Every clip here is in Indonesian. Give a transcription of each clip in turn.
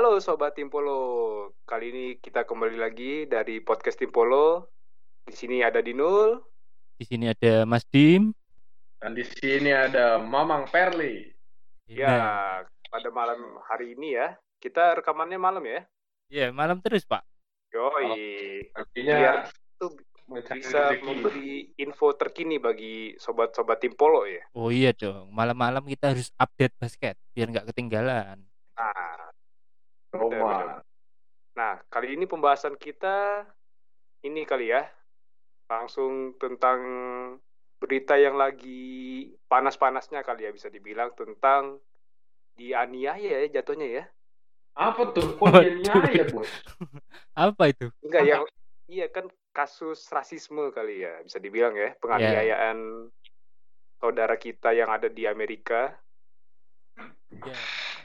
Halo Sobat Timpolo, kali ini kita kembali lagi dari podcast Timpolo. Di sini ada Dinul. Di sini ada Mas Dim. Dan di sini ada Mamang Perli. Ya, Nah, pada malam hari ini ya, kita rekamannya malam ya. ya malam terus Pak. Yoi, Artinya biar itu bisa memberi info terkini bagi sobat-sobat Timpolo ya. Oh iya dong, malam-malam kita harus update basket biar nggak ketinggalan. Nah, Roma. Nah, kali ini pembahasan kita ini kali ya, langsung tentang berita yang lagi panas-panasnya kali ya bisa dibilang tentang dianiaya ya jatuhnya ya. Apa tuh? Kok Waduh. dia nyaya, Bos? Apa itu? Enggak yang iya kan kasus rasisme kali ya bisa dibilang ya, penganiayaan saudara kita yang ada di Amerika Ya,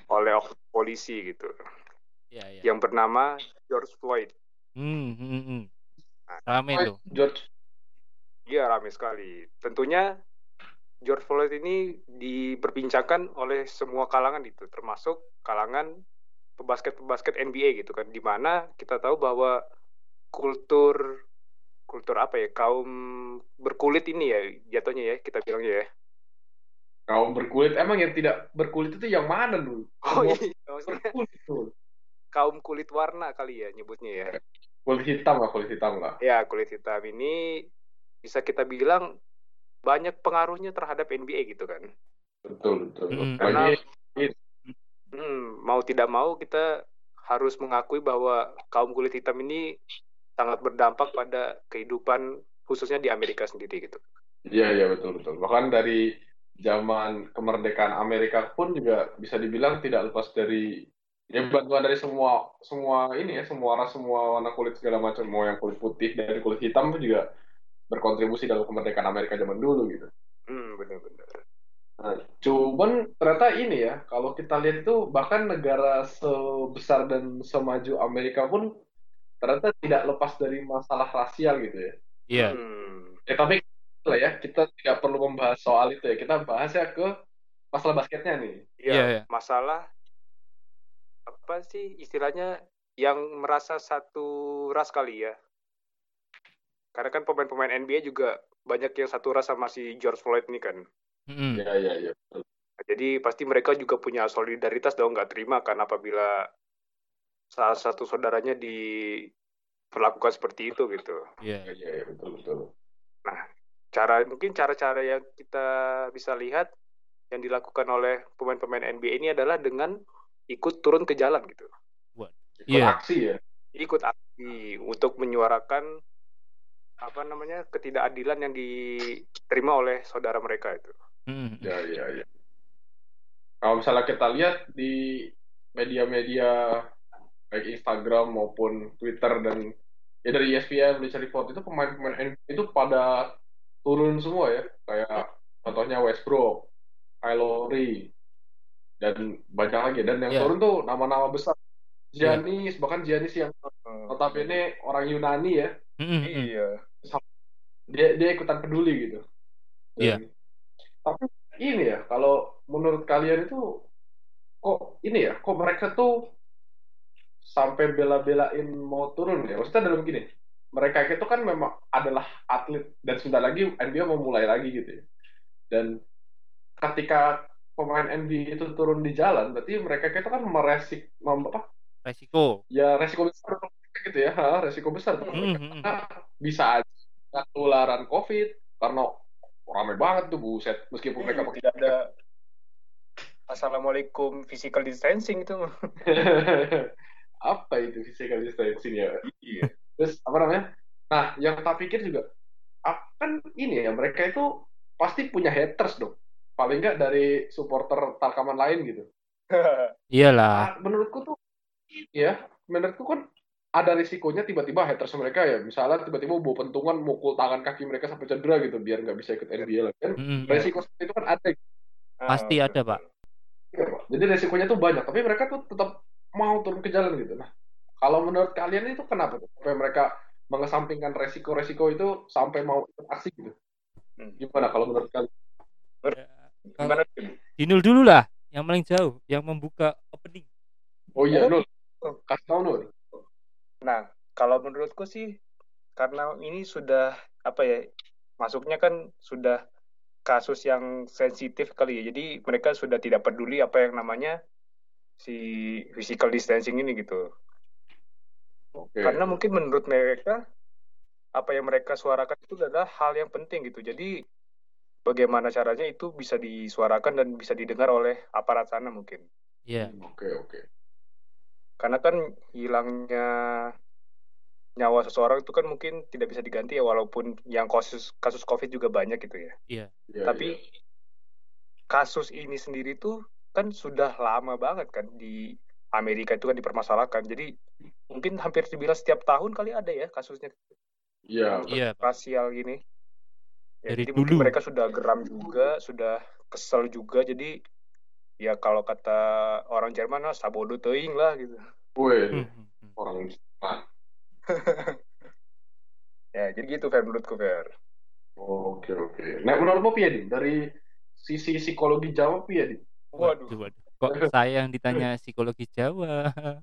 oleh polisi gitu, ya, ya. yang bernama George Floyd. Hmm, hmm, hmm. Rame tuh. George. Iya ramai sekali. Tentunya George Floyd ini diperbincangkan oleh semua kalangan itu, termasuk kalangan pebasket-pebasket NBA gitu kan, di mana kita tahu bahwa kultur kultur apa ya kaum berkulit ini ya jatuhnya ya kita bilangnya ya. Kaum berkulit. Emang yang tidak berkulit itu yang mana dulu? Oh iya, berkulit tuh. Kaum kulit warna kali ya nyebutnya ya. Kulit hitam lah, kulit hitam lah. Ya kulit hitam ini bisa kita bilang banyak pengaruhnya terhadap NBA gitu kan. Betul, betul. Mm. Karena Hmm, mau tidak mau kita harus mengakui bahwa kaum kulit hitam ini sangat berdampak pada kehidupan khususnya di Amerika sendiri gitu. Iya, iya betul betul. Bahkan dari zaman kemerdekaan Amerika pun juga bisa dibilang tidak lepas dari ya bantuan dari semua semua ini ya, semua ras, semua warna kulit segala macam, mau yang kulit putih dan kulit hitam pun juga berkontribusi dalam kemerdekaan Amerika zaman dulu gitu. Hmm, benar-benar. Nah, cuman ternyata ini ya, kalau kita lihat itu bahkan negara sebesar dan semaju Amerika pun ternyata tidak lepas dari masalah rasial gitu ya. Iya. Hmm, Ya tapi lah ya, kita tidak perlu membahas soal itu ya. Kita bahas ya ke masalah basketnya nih. ya, Iya, iya. masalah apa sih istilahnya yang merasa satu ras kali ya. Karena kan pemain-pemain NBA juga banyak yang satu ras sama si George Floyd ini kan. Iya, iya. betul. Jadi pasti mereka juga punya solidaritas dong nggak terima kan apabila salah satu saudaranya diperlakukan seperti itu gitu. Iya. Iya, iya, iya, betul, betul. Cara mungkin cara-cara yang kita bisa lihat yang dilakukan oleh pemain-pemain NBA ini adalah dengan ikut turun ke jalan gitu. Ikut Iya. aksi ya. Ikut aksi untuk menyuarakan apa namanya ketidakadilan yang diterima oleh saudara mereka itu. Hmm. Iya, iya, iya. Kalau misalnya kita lihat di media-media baik Instagram maupun Twitter dan ya dari ESPN, Bleacher Report itu pemain-pemain NBA itu pada turun semua ya. Kayak contohnya Westbrook, Kyle Lowry, dan banyak lagi. Dan yang Iya. turun tuh nama-nama besar. Giannis, bahkan Giannis yang notabene orang Yunani ya. Hmm, hmm. Iya. dia dia ikutan peduli gitu. Iya. Dan- Tapi ini ya, kalau menurut kalian itu kok ini ya, kok mereka tuh sampai bela-belain mau turun ya? Maksudnya dalam gini, mereka itu kan memang adalah atlet dan sebentar lagi NBA mau mulai lagi gitu ya. Dan ketika pemain NBA itu turun di jalan, berarti mereka itu kan meresik, mem- apa? Resiko. Ya resiko besar gitu ya, ha, resiko besar untuk Hmm, mereka hmm, hmm. karena bisa aja ketularan COVID karena ramai banget tuh buset meskipun mereka pakai tidak ada Assalamualaikum physical distancing itu. apa itu physical distancing ya Iya. terus apa namanya nah yang tak pikir juga kan ini ya mereka itu pasti punya haters dong paling nggak dari supporter Tarkaman lain gitu Iyalah. ah, menurutku tuh ya menurutku kan ada risikonya tiba-tiba haters mereka ya misalnya tiba-tiba bawa pentungan mukul tangan kaki mereka sampai cedera gitu biar nggak bisa ikut NBA lagi kan Hmm, hmm. resiko seperti itu kan ada Pasti ada, Pak. Iya, Pak. Jadi resikonya tuh banyak, tapi mereka tuh tetap mau turun ke jalan gitu. Nah, kalau menurut kalian itu kenapa tuh? Sampai mereka mengesampingkan resiko-resiko itu sampai mau ikut aksi gitu. Hmm. Gimana kalau menurut kalian? Gimana? Dinul dulu lah, yang paling jauh, yang membuka opening. Oh iya, Oh. Nul. tahun loh. Nah, kalau menurutku sih karena ini sudah apa ya masuknya kan sudah kasus yang sensitif kali ya. Jadi mereka sudah tidak peduli apa yang namanya si physical distancing ini gitu. Oke. Karena mungkin menurut mereka apa yang mereka suarakan itu adalah hal yang penting gitu. Jadi bagaimana caranya itu bisa disuarakan dan bisa didengar oleh aparat sana mungkin. Iya. Oke, oke. Karena kan hilangnya nyawa seseorang itu kan mungkin tidak bisa diganti ya walaupun yang kasus kasus Covid juga banyak gitu ya. Iya. Iya, Tapi iya. kasus ini sendiri tuh kan sudah lama banget kan di Amerika itu kan dipermasalahkan. Jadi mungkin hampir dibilang setiap tahun kali ada ya kasusnya Iya, Iya, Pak. rasial gini. Ya, Dari jadi mungkin dulu. mereka sudah geram juga, sudah kesel juga. Jadi ya kalau kata orang Jerman lah sabodo teuing lah gitu. Wih, Hmm, hmm, hmm. orang ah, Ya, jadi gitu Fer menurutku Fer. Oke, oke. Nah, menurutmu Din? Dari sisi psikologi Jawa? Waduh. Waduh, waduh. Kok saya yang ditanya psikologi Jawa?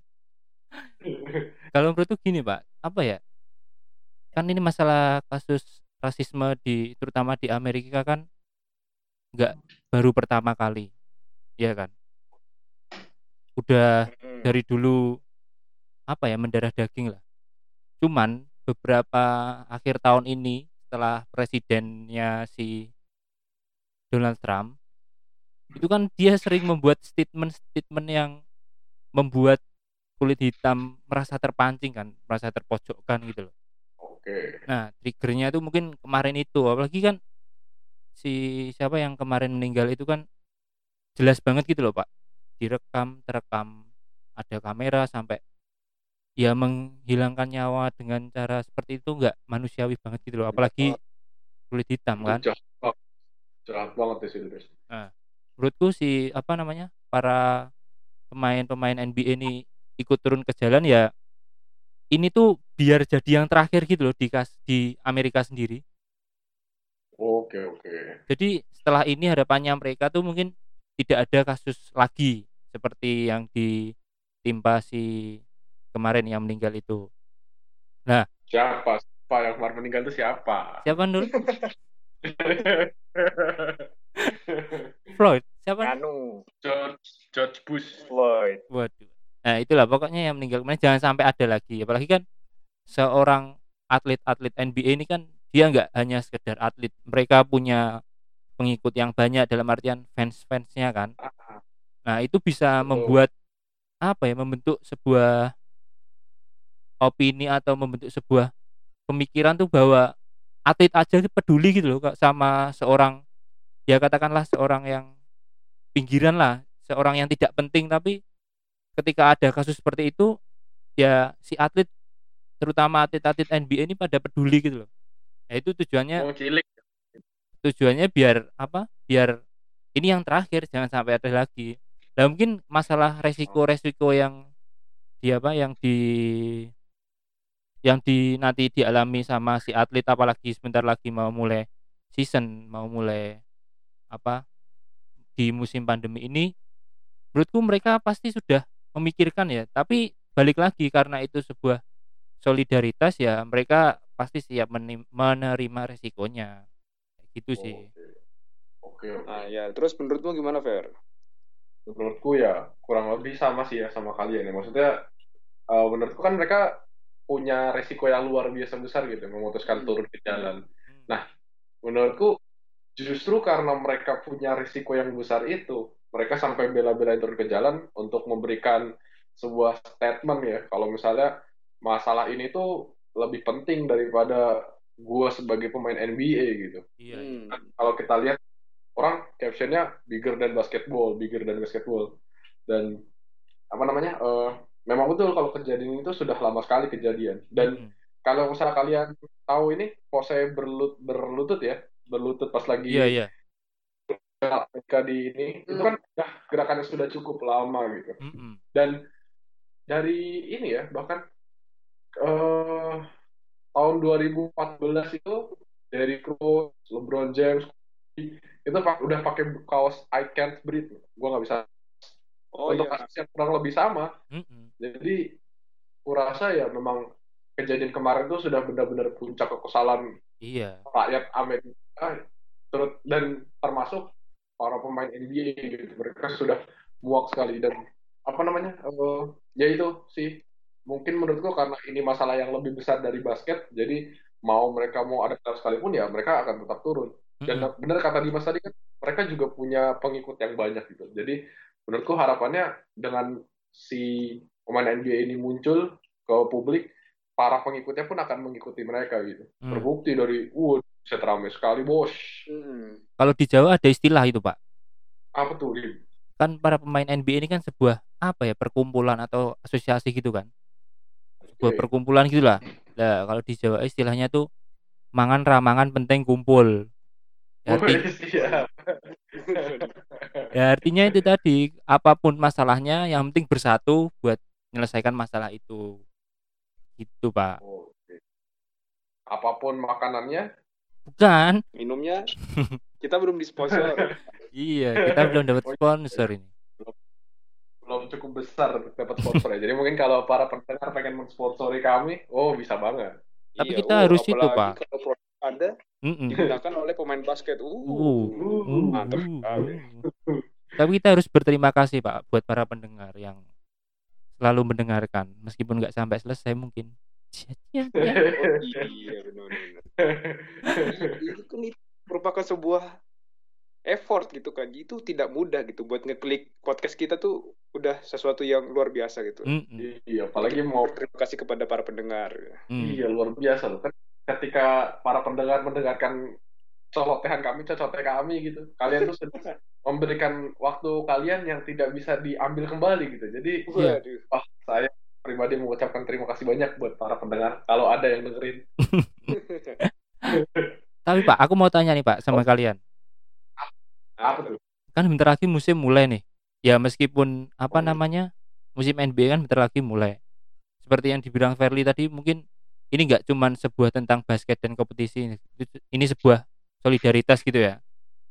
Kalau menurutku gini, Pak. Apa ya? Kan ini masalah kasus rasisme di terutama di Amerika kan nggak baru pertama kali. Iya kan? Udah dari dulu apa ya mendarah daging lah. Cuman beberapa akhir tahun ini setelah presidennya si Donald Trump itu kan dia sering membuat statement-statement yang membuat kulit hitam merasa terpancing kan, merasa terpojokkan gitu loh. Oke. Nah, triggernya itu mungkin kemarin itu, apalagi kan si siapa yang kemarin meninggal itu kan jelas banget gitu loh, Pak. Direkam, terekam, ada kamera sampai ya menghilangkan nyawa dengan cara seperti itu nggak manusiawi banget gitu loh, apalagi kulit hitam kan. Jahat banget. Sih, Des. Menurutku si apa namanya para pemain-pemain NBA ini ikut turun ke jalan ya ini tuh biar jadi yang terakhir gitu loh di di Amerika sendiri. Oke, oke. Jadi setelah ini harapannya mereka tuh mungkin tidak ada kasus lagi seperti yang ditimpa si kemarin yang meninggal itu. Siapa? Siapa yang kemarin meninggal itu siapa? Siapa Nur? Floyd. Siapa? Anu, George George Bush. Floyd. Waduh. Nah, itulah pokoknya yang meninggal kemarin. Jangan sampai ada lagi. Apalagi kan seorang atlet-atlet NBA ini kan dia nggak hanya sekedar atlet, mereka punya pengikut yang banyak dalam artian fans-fansnya kan. Nah, itu bisa membuat apa ya, membentuk sebuah opini atau membentuk sebuah pemikiran tuh bahwa atlet aja peduli gitu loh Kak, sama seorang ya katakanlah seorang yang pinggiran lah, seorang yang tidak penting. Tapi ketika ada kasus seperti itu ya si atlet terutama atlet-atlet NBA ini pada peduli gitu loh. Ya itu tujuannya cilik. tujuannya biar apa biar ini yang terakhir jangan sampai ada lagi nah mungkin masalah resiko-resiko yang di apa yang di yang di nanti dialami sama si atlet apalagi sebentar lagi mau mulai season mau mulai apa di musim pandemi ini menurutku mereka pasti sudah memikirkan ya tapi balik lagi karena itu sebuah solidaritas ya mereka pasti siap menerima resikonya gitu sih Oke, oke. Nah, ya, terus menurutmu gimana, Fer? menurutku ya kurang lebih sama sih ya sama kalian ya maksudnya eh, menurutku kan mereka punya resiko yang luar biasa besar gitu memutuskan Hmm. turun ke jalan Hmm. Nah, menurutku justru karena mereka punya risiko yang besar itu mereka sampai bela-belain turun ke jalan untuk memberikan sebuah statement ya kalau misalnya masalah ini tuh lebih penting daripada gua sebagai pemain NBA gitu iya. Hmm. kalau kita lihat orang captionnya bigger than basketball, bigger than basketball, dan apa namanya? eh, memang betul kalau kejadian itu sudah lama sekali kejadian. Dan Mm-mm. kalau misalnya kalian tahu ini, pose berlut berlutut ya, berlutut pas lagi iya iya ketika di ini, itu kan ya, gerakannya sudah cukup lama gitu. Mm-mm. Dan dari ini ya, bahkan eh tahun 2014 itu dari Rose, LeBron James itu pak- udah pakai kaos I can't breathe. Gua nggak bisa. Oh Untuk iya. kasus yang kurang lebih sama. Mm-mm. Jadi kurasa ya memang kejadian kemarin tuh sudah benar-benar puncak kekesalan Iya. rakyat Amerika terus dan termasuk para pemain NBA gitu. mereka sudah muak sekali dan apa namanya eh, ya itu sih mungkin menurutku karena ini masalah yang lebih besar dari basket jadi mau mereka mau ada sekalipun ya mereka akan tetap turun dan Mm-mm. benar kata Dimas tadi kan mereka juga punya pengikut yang banyak gitu jadi menurutku harapannya dengan si pemain NBA ini muncul ke publik para pengikutnya pun akan mengikuti mereka gitu Hmm. terbukti dari uh bisa ramai sekali bos Hmm. Kalau di Jawa ada istilah itu, Pak. apa tuh Lim? Kan para pemain NBA ini kan sebuah apa ya, perkumpulan atau asosiasi gitu kan. Sebuah Oke. perkumpulan gitulah. Nah, kalau di Jawa istilahnya tuh mangan ramangan penting kumpul. Ya, arti- Wih, siap. ya artinya itu tadi apa pun masalahnya yang penting bersatu buat menyelesaikan masalah itu. Gitu, Pak. Oke. apa pun makanannya Bukan. Minumnya kita belum disponsor. Iya, kita belum dapat sponsor ini. belum cukup besar dapat sponsor ya. Jadi mungkin kalau para pendengar pengen mensponsori kami, oh bisa banget. Tapi Iya, kita uh, harus itu, Pak. Kalau produk Anda Mm-mm. digunakan oleh pemain basket. Uh. Uh, uh, mantap uh, uh. Tapi kita harus berterima kasih Pak buat para pendengar yang selalu mendengarkan meskipun nggak sampai selesai mungkin. Oh, iya benar-benar. Itu kan itu merupakan sebuah effort gitu kan. Itu tidak mudah gitu buat ngeklik podcast kita tuh udah sesuatu yang luar biasa gitu. Mm-mm. iya, apalagi mau Terima kasih kepada para pendengar. Mm. iya luar biasa loh kan. Ketika para pendengar mendengarkan celotehan kami, cocotnya kami gitu. Kalian tuh sudah memberikan waktu kalian yang tidak bisa diambil kembali gitu. Jadi Iya. Waduh. wah saya pribadi mengucapkan terima kasih banyak buat para pendengar kalau ada yang dengerin. Tapi Pak, aku mau tanya nih Pak sama kalian. Apa tuh? Kan bentar lagi musim mulai nih. Ya meskipun apa Oh. namanya musim NBA kan bentar lagi mulai. Seperti yang dibilang Verly tadi mungkin ini nggak cuman sebuah tentang basket dan kompetisi ini. Ini sebuah solidaritas gitu ya.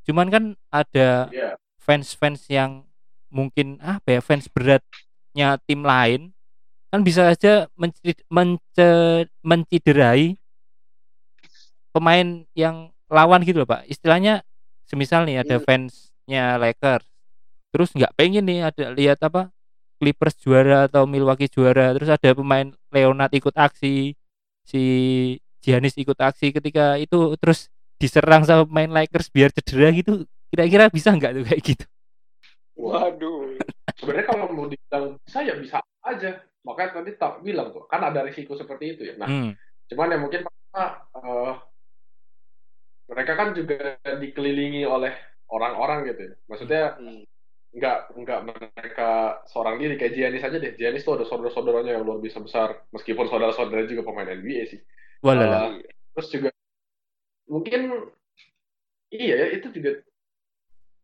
Cuman kan ada Iya. fans-fans yang mungkin apa ya fans beratnya tim lain kan bisa saja menci- mence- menciderai pemain yang lawan gitu loh pak istilahnya semisal nih ada Hmm. fansnya Lakers terus nggak pengen nih ada lihat apa Clippers juara atau Milwaukee juara terus ada pemain Leonard ikut aksi si Giannis ikut aksi ketika itu terus diserang sama pemain Lakers biar cedera gitu kira-kira bisa nggak tuh kayak gitu Waduh. Sebenarnya kalau mau dibilang bisa ya bisa aja. Makanya tadi tak bilang tuh kan ada risiko seperti itu ya. Nah, Hmm, cuman ya mungkin eh, mereka kan juga dikelilingi oleh orang-orang gitu ya. Maksudnya Hmm. nggak nggak mereka seorang diri kayak Giannis aja deh. Giannis tuh ada saudara-saudaranya yang luar biasa besar. Meskipun saudara-saudara juga pemain NBA sih. walala. Eh, terus juga mungkin iya ya itu juga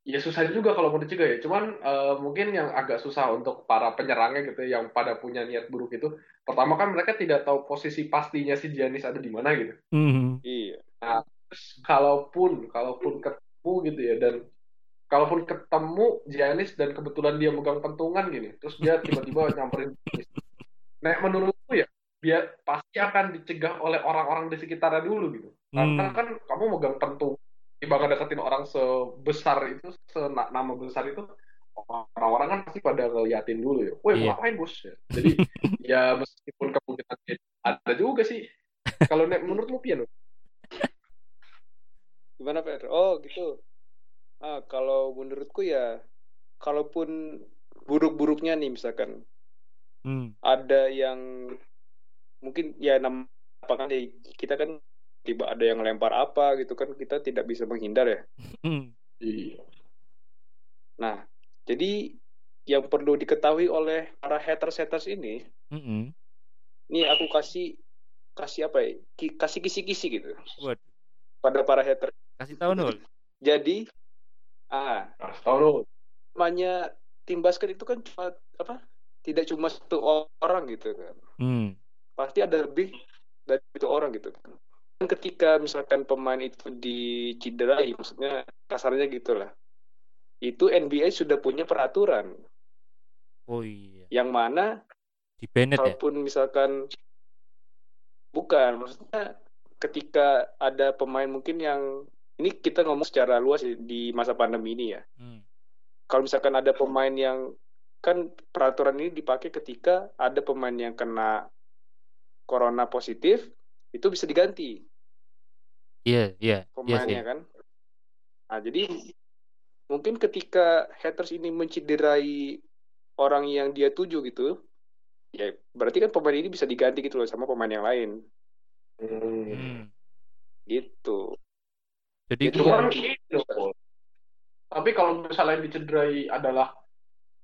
ya susah juga kalau mau dicegah ya cuman eh, mungkin yang agak susah untuk para penyerangnya gitu yang pada punya niat buruk itu pertama kan mereka tidak tahu posisi pastinya si Giannis ada di mana gitu Hmm, Iya. Terus kalaupun kalaupun ketemu gitu ya dan kalaupun ketemu Giannis dan kebetulan dia megang pentungan gini terus dia tiba-tiba nyamperin Giannis. Nah menurutku ya dia pasti akan dicegah oleh orang-orang di sekitarnya dulu gitu karena Hmm. kan kamu megang pentung tiba deketin orang sebesar itu nama besar itu orang-orang kan pasti pada ngeliatin dulu ya woi mau ngapain bos ya. jadi ya meskipun kemungkinan ada juga sih kalau nek- menurutmu pian Gimana Fer? Oh gitu. Ah kalau menurutku ya, kalaupun buruk-buruknya nih misalkan hmm, ada yang mungkin ya nama apa kan ya, kita kan tiba ada yang lempar apa gitu kan kita tidak bisa menghindar ya. hmm. iya Nah jadi yang perlu diketahui oleh para haters-haters ini, Mm-mm. ini aku kasih kasih apa ya? Ki- kasih kisi-kisi gitu Waduh, pada para haters. kasih tahu nul. Jadi ah nah, tahu lu namanya tim basket itu kan cuma apa? Tidak cuma satu orang gitu kan. Hmm, Pasti ada lebih dari itu orang gitu kan. Ketika misalkan pemain itu diciderai, maksudnya kasarnya gitulah. Itu NBA sudah punya peraturan oh iya. yang mana di Bennett ya Kalaupun misalkan bukan, maksudnya ketika ada pemain mungkin yang ini kita ngomong secara luas ya, di masa pandemi ini ya. Hmm. Kalau misalkan ada pemain yang kan peraturan ini dipakai ketika ada pemain yang kena corona positif itu bisa diganti iya iya iya sih pemainnya kan. Nah, jadi mungkin ketika haters ini menciderai orang yang dia tuju gitu, ya berarti kan pemain ini bisa diganti gitu loh sama pemain yang lain Hmm. Gitu. jadi Itu kan loh. Tapi kalau misalnya yang dicederai adalah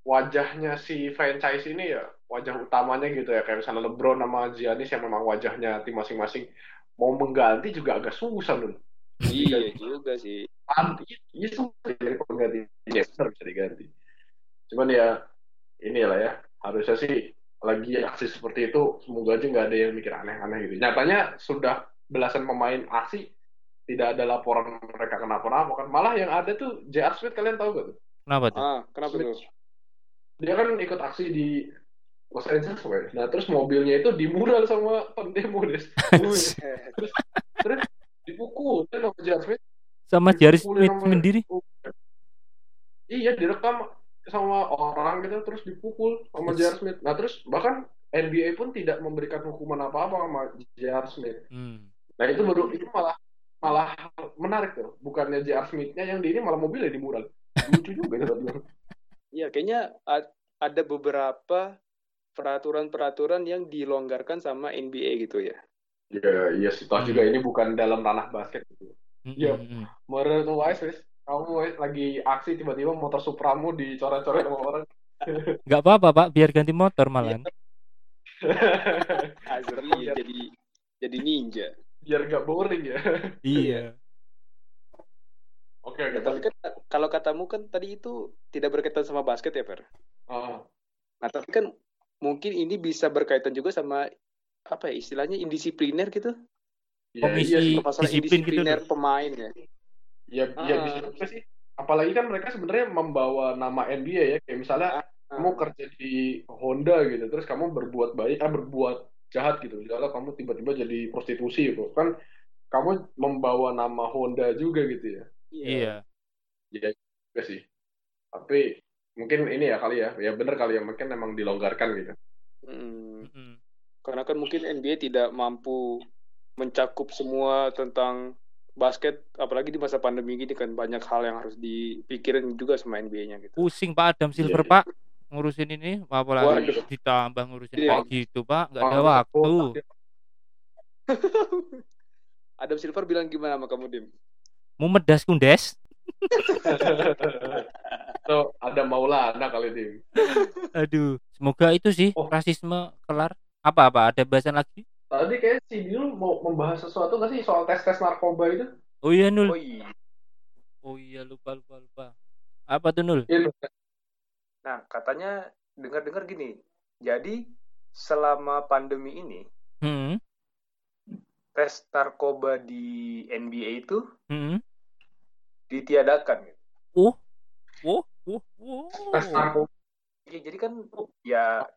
wajahnya si franchise ini ya, wajah utamanya gitu ya, kayak misalnya LeBron sama Giannis yang memang wajahnya tim masing-masing mau mengganti juga agak susah loh. iya juga sih. Nanti itu jadi penggantinya benar bisa diganti. Cuman ya inilah ya, harusnya sih lagi aksi seperti itu semoga aja nggak ada yang mikir aneh-aneh gitu. Nyatanya sudah belasan pemain aksi tidak ada laporan mereka kenapa-napa kan. Malah yang ada tuh J.R. Smith kalian tahu gak tuh? kenapa tuh Ah, kenapa tuh? Dia kan ikut aksi di Los Angeles pokoknya. Nah terus mobilnya itu dimural sama pendemo deh. terus dipukul kan sama J.R. Smith. sama Dipukulin Smith sendiri Iya direkam sama orang gitu terus dipukul sama Yes. J.R. Smith. Nah terus bahkan NBA pun tidak memberikan hukuman apa-apa sama J.R. Smith. Hmm. Nah itu baru itu malah malah menarik tuh. Bukannya J.R. Smith-nya yang di ini malah mobilnya di mural. Lucu juga bilang. Iya, kayaknya ada beberapa peraturan-peraturan yang dilonggarkan sama NBA gitu ya. Iya iya sih. Toh Hmm. juga ini bukan dalam ranah basket gitu. Hmm, Iya. hmm, hmm. Menurut Wise, Wis, kamu lagi aksi tiba-tiba motor Supramu dicoret-coret sama orang. nggak apa-apa pak biar ganti motor Azri Iya. jadi jadi ninja. Biar nggak boring ya. iya Oke oke. Ya, tapi kan kalau katamu kan tadi itu tidak berkaitan sama basket ya, Fer. Ah, Nah, tapi kan mungkin ini bisa berkaitan juga sama apa ya istilahnya indisipliner gitu. ya, Komisi iya. Masalah disiplin gitu pemain ya. Ya, ya Ah. bisa juga sih. Apalagi kan mereka sebenarnya membawa nama NBA ya. Kayak misalnya Ah. kamu kerja di Honda gitu, terus kamu berbuat baik, ah berbuat jahat gitu. Misalnya kamu tiba-tiba jadi prostitusi gitu. Kan kamu membawa nama Honda juga gitu ya. iya Iya juga sih. Tapi mungkin ini ya kali ya. Ya bener kali ya. Mungkin emang dilonggarkan gitu. Mm. Hmm. Karena kan mungkin NBA tidak mampu mencakup semua tentang basket, apalagi di masa pandemi gini kan banyak hal yang harus dipikirin juga sama NBA-nya gitu. pusing pak Adam Silver Iya, pak ngurusin ini apalagi Waduh. ditambah ngurusin Iya. kayak gitu pak nggak ada Oh, waktu Adam Silver bilang gimana sama kamu, Dim? mau medas kundes Tuh ada Maulana kali ini. aduh semoga itu sih Oh. rasisme kelar apa apa ada bahasan lagi Tadi kayak si dulu mau membahas sesuatu nggak sih soal tes-tes narkoba itu? oh iya nul Oh iya. oh iya lupa lupa lupa apa tuh nul Iya, Nah, katanya dengar-dengar gini. Jadi selama pandemi ini hmm tes narkoba di NBA itu hmm ditiadakan. gitu. oh oh tes narkoba. Iya, jadi kan ya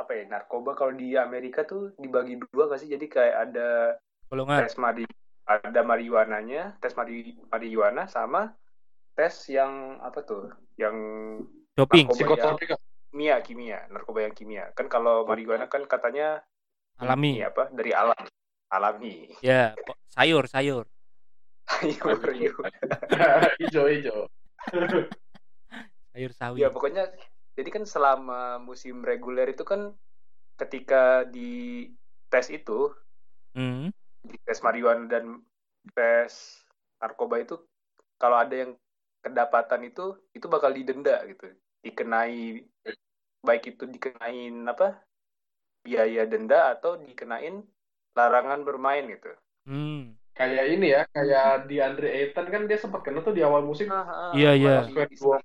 apa ya narkoba kalau di Amerika tuh dibagi dua gak sih? Jadi kayak ada golongan tes mari ada marijuananya, tes mari marijuana sama tes yang apa tuh? Yang doping Psikotropika. kimia, kimia, narkoba yang kimia. Kan kalau marijuana kan katanya alami ini apa? Dari alam. Alami. ya sayur sayur Sayur, sayur. Hijau hijau. sayur sawi. Ya pokoknya jadi kan selama musim reguler itu kan ketika di tes itu hmm. di tes marijuana dan tes narkoba itu kalau ada yang kedapatan itu itu bakal didenda gitu. Dikenai baik itu dikenain apa biaya denda atau dikenain larangan bermain gitu. Hmm. Kayak ini ya, kayak di Andre Ayton kan dia sempat kena tuh di awal musim. Iya, iya. Sampai dua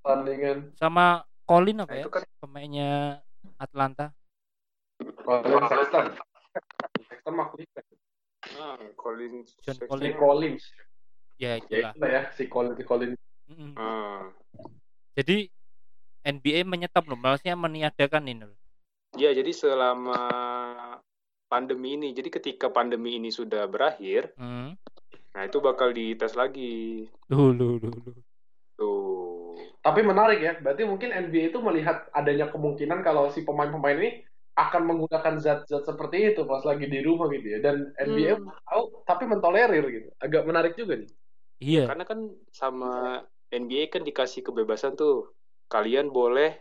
pertandingan. sama Colin apa Nah, ya itu kan pemainnya Atlanta Colin Sexton. Sexton mah Cleveland. ah, Colin John. Si Collins. Collins. ya Ya itulah itu lah ya, si Collins si Collins. Mm-mm. Hmm. jadi NBA menyetop loh maksudnya meniadakan ini loh Ya, jadi selama pandemi ini, jadi ketika pandemi ini sudah berakhir, Hmm. nah itu bakal dites lagi. Duh, duh, duh, duh. Tuh. Tapi menarik ya, berarti mungkin NBA itu melihat adanya kemungkinan kalau si pemain-pemain ini akan menggunakan zat-zat seperti itu pas lagi di rumah gitu ya. Dan NBA Hmm. tahu tapi mentolerir gitu. Agak menarik juga nih. Iya. Karena kan sama NBA kan dikasih kebebasan tuh. Kalian boleh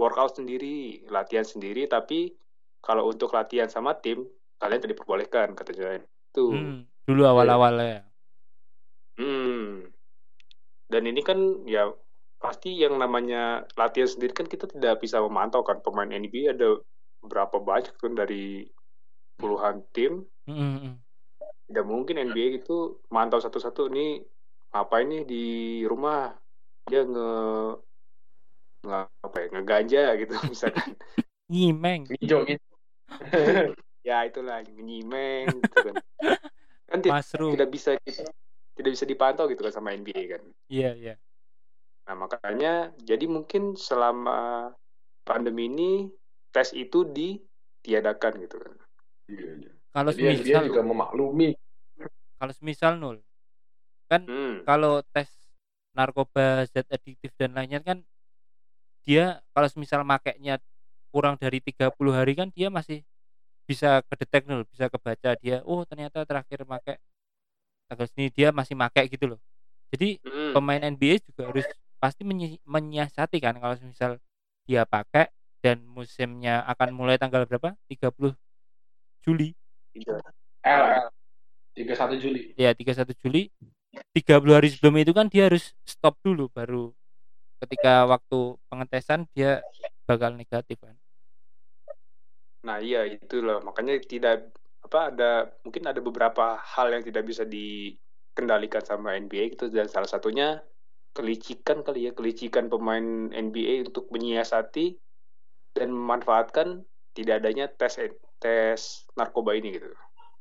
workout sendiri, latihan sendiri, tapi kalau untuk latihan sama tim, kalian tidak diperbolehkan katanya. Tuh. Hmm, Dulu awal-awalnya. Hmm. Dan ini kan ya pasti yang namanya latihan sendiri kan kita tidak bisa memantau kan pemain NBA ada berapa banyak kan dari puluhan tim. Hmm, hmm, hmm. Tidak mungkin NBA itu mantau satu-satu nih apa ini di rumah dia nge nge apa ya ngeganja gitu misalkan Nyimeng. Hijau gitu. ya itulah nyimeng gitu kan kan tidak bisa tidak bisa dipantau gitu kan sama NBA kan Iya, iya. Nah, makanya jadi mungkin selama pandemi ini tes itu ditiadakan gitu kan. Iya, iya. Kalau Jadi semisal, juga memaklumi. kalau semisal nul, kan Hmm. kalau tes narkoba zat adiktif dan lainnya kan dia kalau semisal makainya kurang dari 30 hari kan dia masih bisa kedetek nul bisa kebaca dia oh ternyata terakhir pakai tanggal sini dia masih pakai gitu loh jadi Hmm. pemain NBA juga harus pasti menyi- menyiasati kan kalau misal dia pakai dan musimnya akan mulai tanggal berapa 30 Juli Iya. L, L. 31 Juli. ya 31 Juli 30 hari sebelum itu kan dia harus stop dulu baru ketika waktu pengetesan dia bakal negatif kan Nah, iya itulah makanya tidak apa ada mungkin ada beberapa hal yang tidak bisa dikendalikan sama NBA gitu dan salah satunya kelicikan kali ya kelicikan pemain NBA untuk menyiasati dan memanfaatkan tidak adanya tes tes narkoba ini gitu.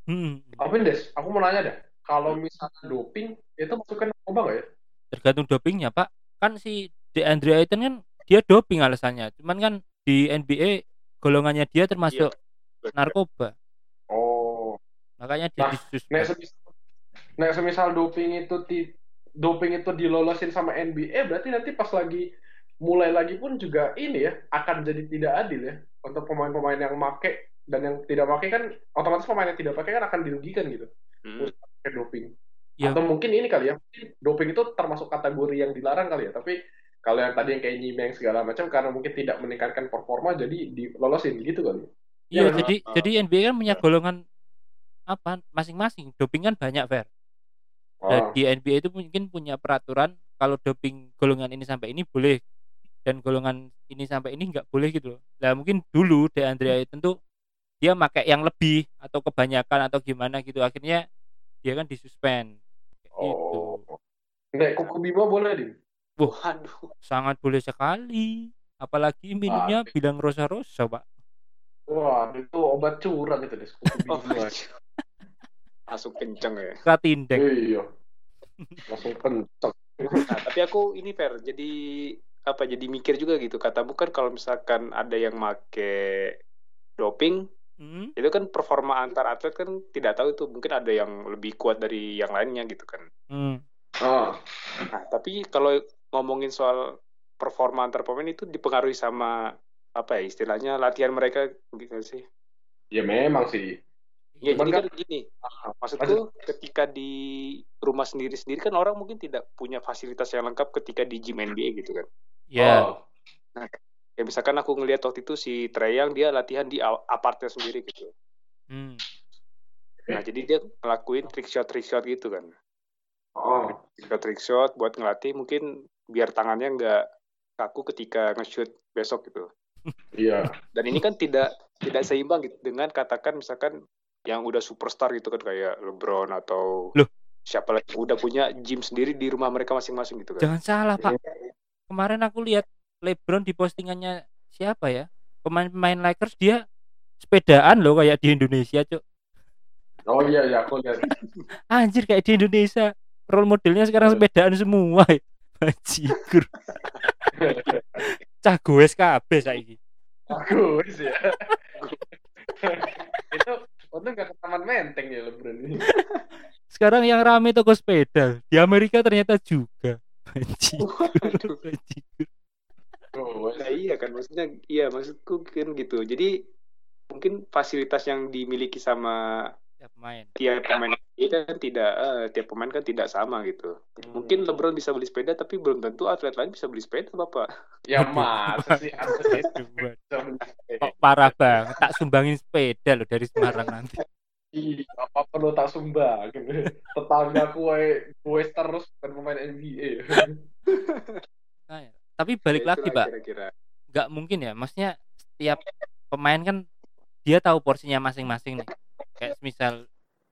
Hmm, Tapi Des, aku mau nanya deh. Kalau misalnya doping, itu masukkan narkoba nggak ya? tergantung dopingnya pak kan si DeAndre Ayton kan dia doping alasannya cuman kan di NBA golongannya dia termasuk narkoba Oh. makanya dia Nah, Nek semisal, nek semisal doping itu doping itu dilolosin sama NBA, berarti nanti pas lagi mulai lagi pun juga ini ya akan jadi tidak adil ya untuk pemain-pemain yang make dan yang tidak pakai kan otomatis pemain yang tidak pakai kan akan dirugikan gitu Hmm. pakai doping. Ya. Atau mungkin ini kali ya, doping itu termasuk kategori yang dilarang kali ya, tapi kalau yang tadi yang kayak nyimeng segala macam karena mungkin tidak meningkatkan performa jadi dilolosin gitu kali. iya Ya, jadi uh, jadi NBA kan punya golongan apa masing-masing doping kan banyak fair Oh. Dan di NBA itu mungkin punya peraturan kalau doping golongan ini sampai ini boleh dan golongan ini sampai ini nggak boleh gitu loh. Nah mungkin dulu DeAndre Ayton tuh dia pakai yang lebih atau kebanyakan atau gimana gitu akhirnya dia kan disuspend gitu. Oh. Nek kuku bima boleh dim. Waduh. Sangat boleh sekali. Apalagi minumnya bilang rosa-rosa, Pak. Wah, itu obat curang itu bima. Langsung kenceng ya. Kratindek. Iya. Langsung kenceng. Nah, tapi aku ini fair jadi apa jadi mikir juga gitu kata bukan kalau misalkan ada yang make doping Hmm? itu kan performa antar atlet kan tidak tahu itu mungkin ada yang lebih kuat dari yang lainnya gitu kan Hmm. Ah, nah tapi kalau ngomongin soal performa antar pemain itu dipengaruhi sama apa ya istilahnya latihan mereka gitu sih ya memang sih. Ya Cuman jadi kan- gini Ah, maksudku ketika di rumah sendiri-sendiri kan orang mungkin tidak punya fasilitas yang lengkap ketika di gym NBA gitu kan? Ya, oh, ya misalkan aku ngelihat waktu itu si Treyang dia latihan di apartnya sendiri gitu. Hmm. nah jadi dia ngelakuin trick shot trick shot gitu kan. Oh, trick shot trick shot buat ngelatih mungkin biar tangannya nggak kaku ketika nge-shoot besok gitu. Iya. dan ini kan tidak tidak seimbang gitu dengan katakan misalkan yang udah superstar gitu kan kayak LeBron atau Loh. siapa lagi udah punya gym sendiri di rumah mereka masing-masing gitu kan Jangan salah, Pak. Kemarin aku lihat LeBron di postingannya siapa ya? Pemain-pemain Lakers dia sepedaan loh kayak di Indonesia, Cuk. Oh iya iya aku lihat. Anjir kayak di Indonesia. Role modelnya sekarang sepedaan semua. Bajigur. Cah goes kabeh saiki. bagus ya itu untung gak ke taman menteng ya LeBron ini. Sekarang yang rame toko sepeda. Di Amerika ternyata juga. Oh, Nah iya kan maksudnya iya maksudku kan gitu. Jadi mungkin fasilitas yang dimiliki sama Tiap main. tiap pemain itu kan tidak eh, tiap pemain kan tidak sama gitu. Mungkin LeBron bisa beli sepeda tapi belum tentu atlet lain bisa beli sepeda, Bapak. ya masa sih Bang. parah banget tak sumbangin sepeda loh dari Semarang nanti. Iya, apa perlu tak sumbang tetangga kue kue terus bukan pemain NBA Nah, tapi balik Ya, lagi, Pak. Kira-kira. nggak mungkin ya maksudnya setiap pemain kan dia tahu porsinya masing-masing nih. Kayak misal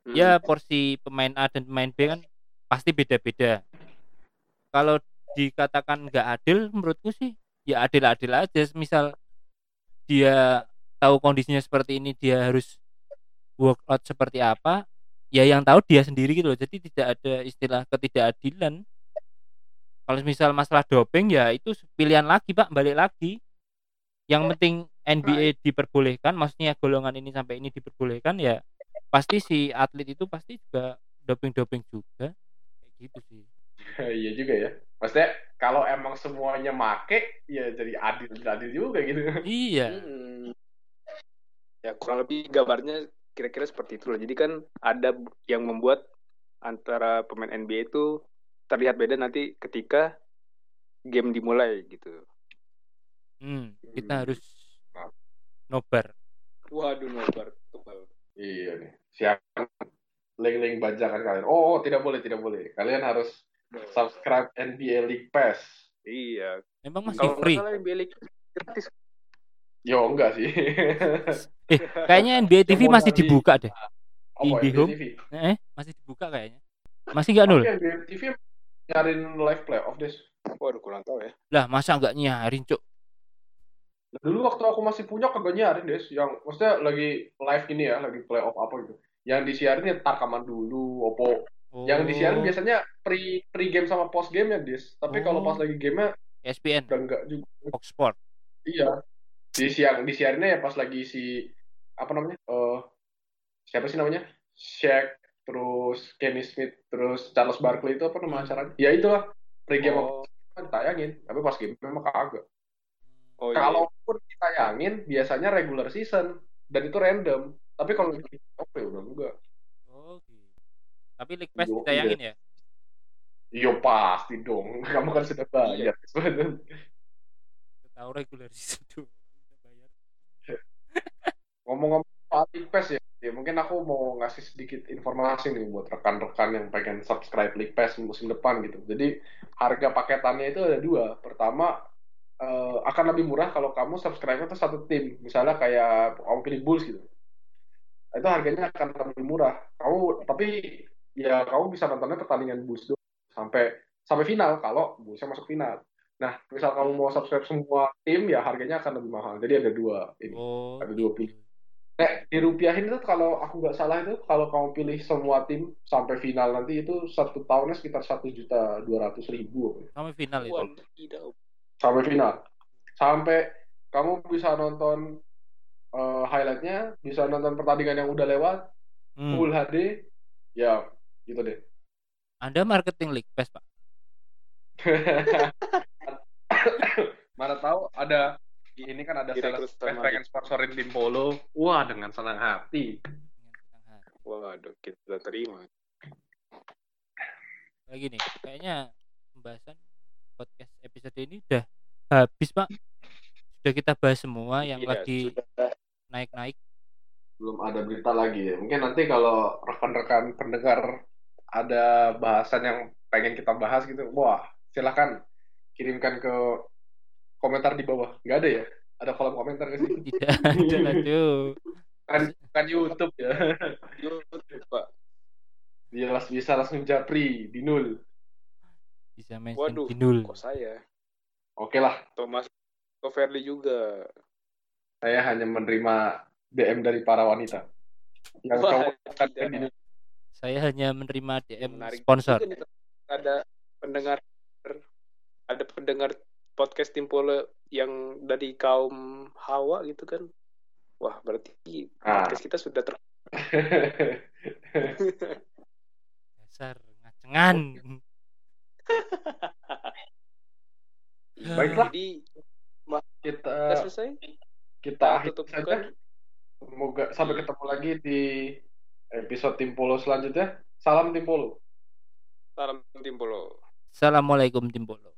Hmm. ya porsi pemain A dan pemain B kan pasti beda-beda. Kalau dikatakan nggak adil menurutku sih ya adil-adil aja. Misal dia tahu kondisinya seperti ini dia harus workout seperti apa ya yang tahu dia sendiri gitu loh. Jadi tidak ada istilah ketidakadilan. Kalau misal masalah doping ya itu pilihan lagi pak balik lagi. Yang penting NBA diperbolehkan maksudnya golongan ini sampai ini diperbolehkan ya pasti si atlet itu pasti juga doping-doping juga kayak gitu sih iya juga ya maksudnya kalau emang semuanya make ya jadi adil adil juga gitu iya Hmm. Ya kurang lebih gambarnya kira-kira seperti itu loh. Jadi kan ada yang membuat antara pemain NBA itu terlihat beda nanti ketika game dimulai gitu. hmm, kita Hmm. harus nobar. Waduh nobar tebal. iya nih. Siap. Link-link bajakan kalian. Oh, oh, tidak boleh tidak boleh. Kalian harus subscribe NBA League Pass. Iya. emang masih Kalau free? salah NBA League gratis. yo enggak sih. Eh kayaknya NBA TV masih dibuka deh. IndiHome? NBA TV eh masih dibuka kayaknya. Masih nggak nul? Tapi NBA TV nyariin live playoff deh Waduh kurang tahu ya. lah masa nggak nyarin cuk dulu waktu aku masih punya kagak nyarin des. Yang maksudnya lagi live ini ya lagi playoff apa gitu. Yang disiarin ya takaman dulu opo yang disiarin Oh, biasanya pre pre game sama post game ya des. Tapi kalau Oh. pas lagi gamenya ESPN udah enggak juga. Fox Sport iya. Disiar disiarinnya ya pas lagi si apa namanya eh siapa sih namanya? Shaq terus Kenny Smith terus Charles Barkley itu apa nama Hmm. acaranya? Ya itulah pre game Oh, tayangin tapi pas game memang kagak oh iya. kalaupun ditayangin biasanya regular season dan itu random. Tapi kalau di oke ya udah enggak. Oh gitu. Tapi League Pass Yo, ditayangin ya? Iya pasti dong. Kamu kan sudah bayar tahu regular season udah bayar. Ngomong-ngomong League Pass ya, ya mungkin aku mau ngasih sedikit informasi nih buat rekan-rekan yang pengen subscribe League Pass musim depan gitu. Jadi harga paketannya itu ada dua. Pertama eh, akan lebih murah kalau kamu subscribe itu satu tim, misalnya kayak kamu pilih Bulls gitu. Itu harganya akan lebih murah. Kamu tapi ya kamu bisa nontonnya pertandingan Bulls dulu sampai sampai final kalau Bullsnya masuk final. Nah, misal kamu mau subscribe semua tim ya harganya akan lebih mahal. Jadi ada dua ini. oh Ada dua gitu. Nek, dirupiahin itu kalau aku nggak salah itu kalau kamu pilih semua tim sampai final nanti itu satu tahunnya sekitar satu juta dua ratus ribu sampai final itu. Sampai final sampai kamu bisa nonton eh, highlightnya bisa nonton pertandingan yang udah lewat Hmm. full HD ya gitu deh anda marketing League Pass pak mana tahu ada ini kan ada sales pengen sponsorin tim polo wah dengan senang hati Dengan senang hati. Waduh, kita terima. lagi nih kayaknya pembahasan podcast episode ini udah habis pak sudah kita bahas semua yang Iya, lagi naik-naik belum ada berita lagi ya. Mungkin nanti kalau rekan-rekan pendengar ada bahasan yang pengen kita bahas gitu, wah silakan kirimkan ke komentar di bawah. Nggak ada ya? Ada kolom komentar nggak sih? tidak ada Bukan, bukan YouTube ya. YouTube, Pak. Dia las- bisa langsung japri di nul. Bisa mention Waduh, kok saya? Oke lah, Thomas Verly juga. saya hanya menerima DM dari para wanita. Yang Wah, kamu saya hanya menerima DM Menarik sponsor. nih, ada pendengar ada pendengar podcast Timpole yang dari kaum Hawa gitu kan. Wah berarti Ah. podcast kita sudah ter dasar ngacengan Baiklah. jadi kita selesai kita tutupkan saja. Semoga sampai ketemu lagi di episode Timpolo selanjutnya. Salam Timpolo. salam timpolo assalamualaikum timpolo